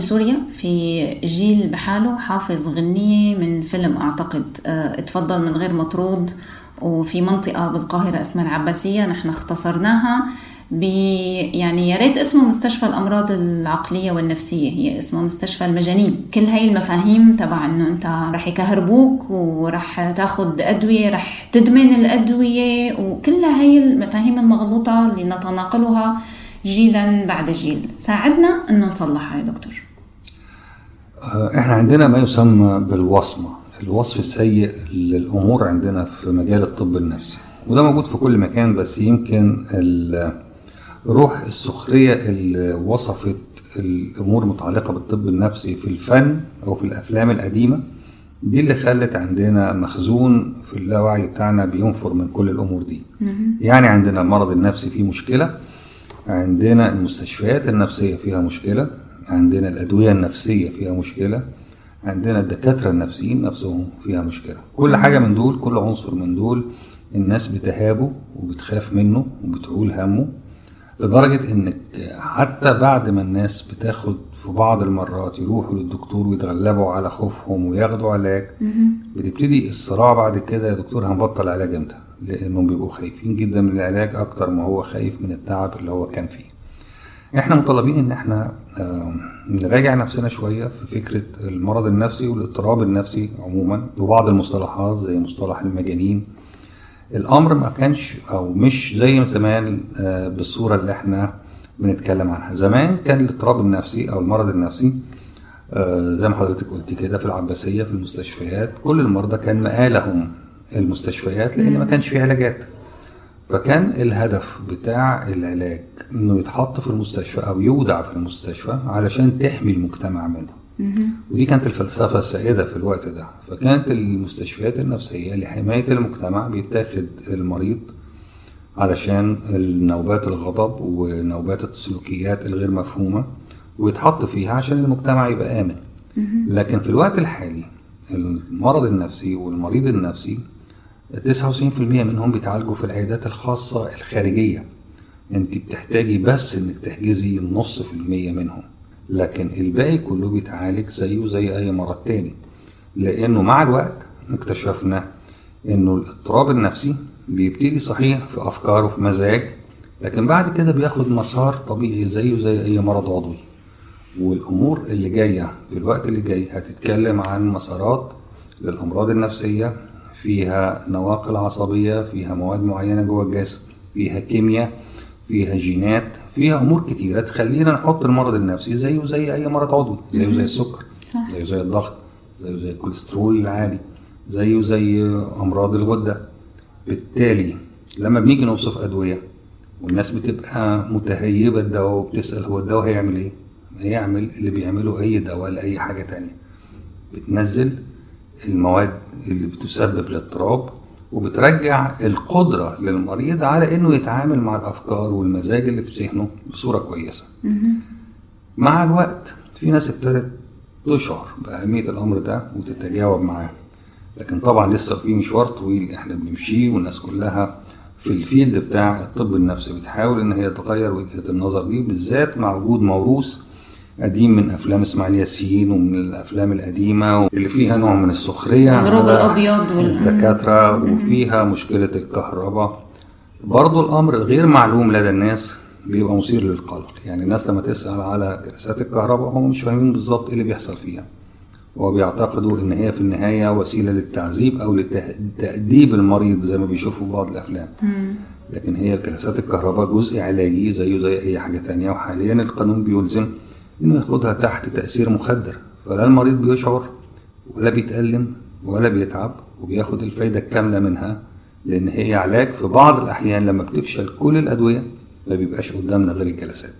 سوريا في جيل بحاله حافظ غنية من فيلم أعتقد. آه، اتفضل من غير مطرود وفي منطقة بالقاهرة اسمها العباسية نحن اختصرناها ب يعني يا ريت اسمه مستشفى الأمراض العقلية والنفسية. هي اسمه مستشفى المجانين. كل هاي المفاهيم تبع إنه أنت رح يكهربوك ورح تاخذ أدوية رح تدمن الأدوية وكل هاي المفاهيم المغلوطة اللي نتناقلها جيلا بعد جيل. ساعدنا انه نصلحها يا دكتور. آه، إحنا عندنا ما يسمى بالوصمة. الوصف السيء للأمور عندنا في مجال الطب النفسي. وده موجود في كل مكان بس يمكن روح السخرية اللي وصفت الأمور المتعلقه بالطب النفسي في الفن أو في الأفلام القديمة دي اللي خلت عندنا مخزون في اللاوعي بتاعنا بينفر من كل الأمور دي. يعني عندنا المرض النفسي فيه مشكلة عندنا المستشفيات النفسية فيها مشكلة عندنا الأدوية النفسية فيها مشكلة عندنا الدكاترة النفسيين نفسهم فيها مشكلة. كل حاجة من دول كل عنصر من دول الناس بتهابه وبتخاف منه وبتعول همه لدرجة إنك حتى بعد ما الناس بتاخد في بعض المرات يروحوا للدكتور ويتغلبوا على خوفهم وياخدوا علاج بتبتدي الصراع بعد كده يا دكتور هنبطل علاج إمتى؟ لأنهم بيبقوا خايفين جدا من العلاج أكتر ما هو خايف من التعب اللي هو كان فيه. إحنا مطالبين إن إحنا نراجع نفسنا شوية في فكرة المرض النفسي والاضطراب النفسي عموما وبعض المصطلحات زي مصطلح المجانين. الأمر ما كانش أو مش زي زمان آه، بالصورة اللي إحنا بنتكلم عنها. زمان كان الاضطراب النفسي أو المرض النفسي آه، زي ما حضرتك قلتي كده في العباسية في المستشفيات كل المرضى كان مآلهم. المستشفيات لأن ما كانش في علاجات. فكان الهدف بتاع العلاج إنه يتحط في المستشفى أو يودع في المستشفى علشان تحمي المجتمع منه. ودي كانت الفلسفة السائدة في الوقت ده. فكانت المستشفيات النفسية لحماية المجتمع بيتاخد المريض علشان نوبات الغضب ونوبات السلوكيات الغير مفهومة ويتحط فيها عشان المجتمع يبقى آمن. لكن في الوقت الحالي المرض النفسي والمريض النفسي 99% منهم بيتعالجوا في العيادات الخاصة الخارجية. انت بتحتاجي بس انك تحجزي النص في المية منهم. لكن الباقي كله بيتعالج زيه زي أي مرض تاني. لأنه مع الوقت اكتشفنا إنه الاضطراب النفسي بيبتدي صحيح في افكار وفي مزاج لكن بعد كده بياخد مسار طبيعي زيه زي أي مرض عضوي. والأمور اللي جاية في الوقت اللي جاي هتتكلم عن مسارات للأمراض النفسية فيها نواقل عصبية فيها مواد معينة جوه الجسم فيها كيمياء فيها جينات فيها أمور كتيرة تخلينا نحط المرض النفسي زيه زي أي مرض عضوي زيه زي السكر زيه زي الضغط زيه زي الكوليسترول العالي زيه زي أمراض الغدة. بالتالي لما بنيجي نوصف أدوية والناس بتبقى متهيبة الدواء وبتسأل هو الدواء هيعمل إيه؟ هيعمل اللي بيعمله أي دواء لأي حاجة تانية. بتنزل المواد اللي بتسبب الاضطراب وبترجع القدرة للمريض على إنه يتعامل مع الأفكار والمزاج اللي في ذهنه بصورة كويسة. مع الوقت في ناس ابتدت تشعر بأهمية الأمر ده وتتجاوب معاه. لكن طبعا لسه في مشوار طويل إحنا بنمشيه والناس كلها في الفيلد بتاع الطب النفسي بتحاول إن هي تغير وجهة النظر دي بالذات مع وجود موروث قديم من أفلام إسماعيل ياسين ومن الأفلام القديمة اللي فيها نوع من السخرية. الروب الابيض والدكاتره وفيها مشكلة الكهرباء. برضو الأمر الغير معلوم لدى الناس بيبقى مثير للقلق. يعني الناس لما تسأل على جلسات الكهرباء هم مش فاهمين بالظبط إيه اللي بيحصل فيها. وبيعتقدوا إن هي في النهاية وسيلة للتعذيب أو لتأديب المريض زي ما بيشوفوا في بعض الأفلام. لكن هي جلسات الكهرباء جزء علاجي زيه زي أي حاجة تانية وحاليا القانون بيلزم إنه ياخدها تحت تأثير مخدر. فلا المريض بيشعر ولا بيتألم ولا بيتعب وبياخد الفايدة الكاملة منها لأن هي علاج في بعض الأحيان لما بتفشل كل الأدوية ما بيبقاش قدامنا غير الجلسات.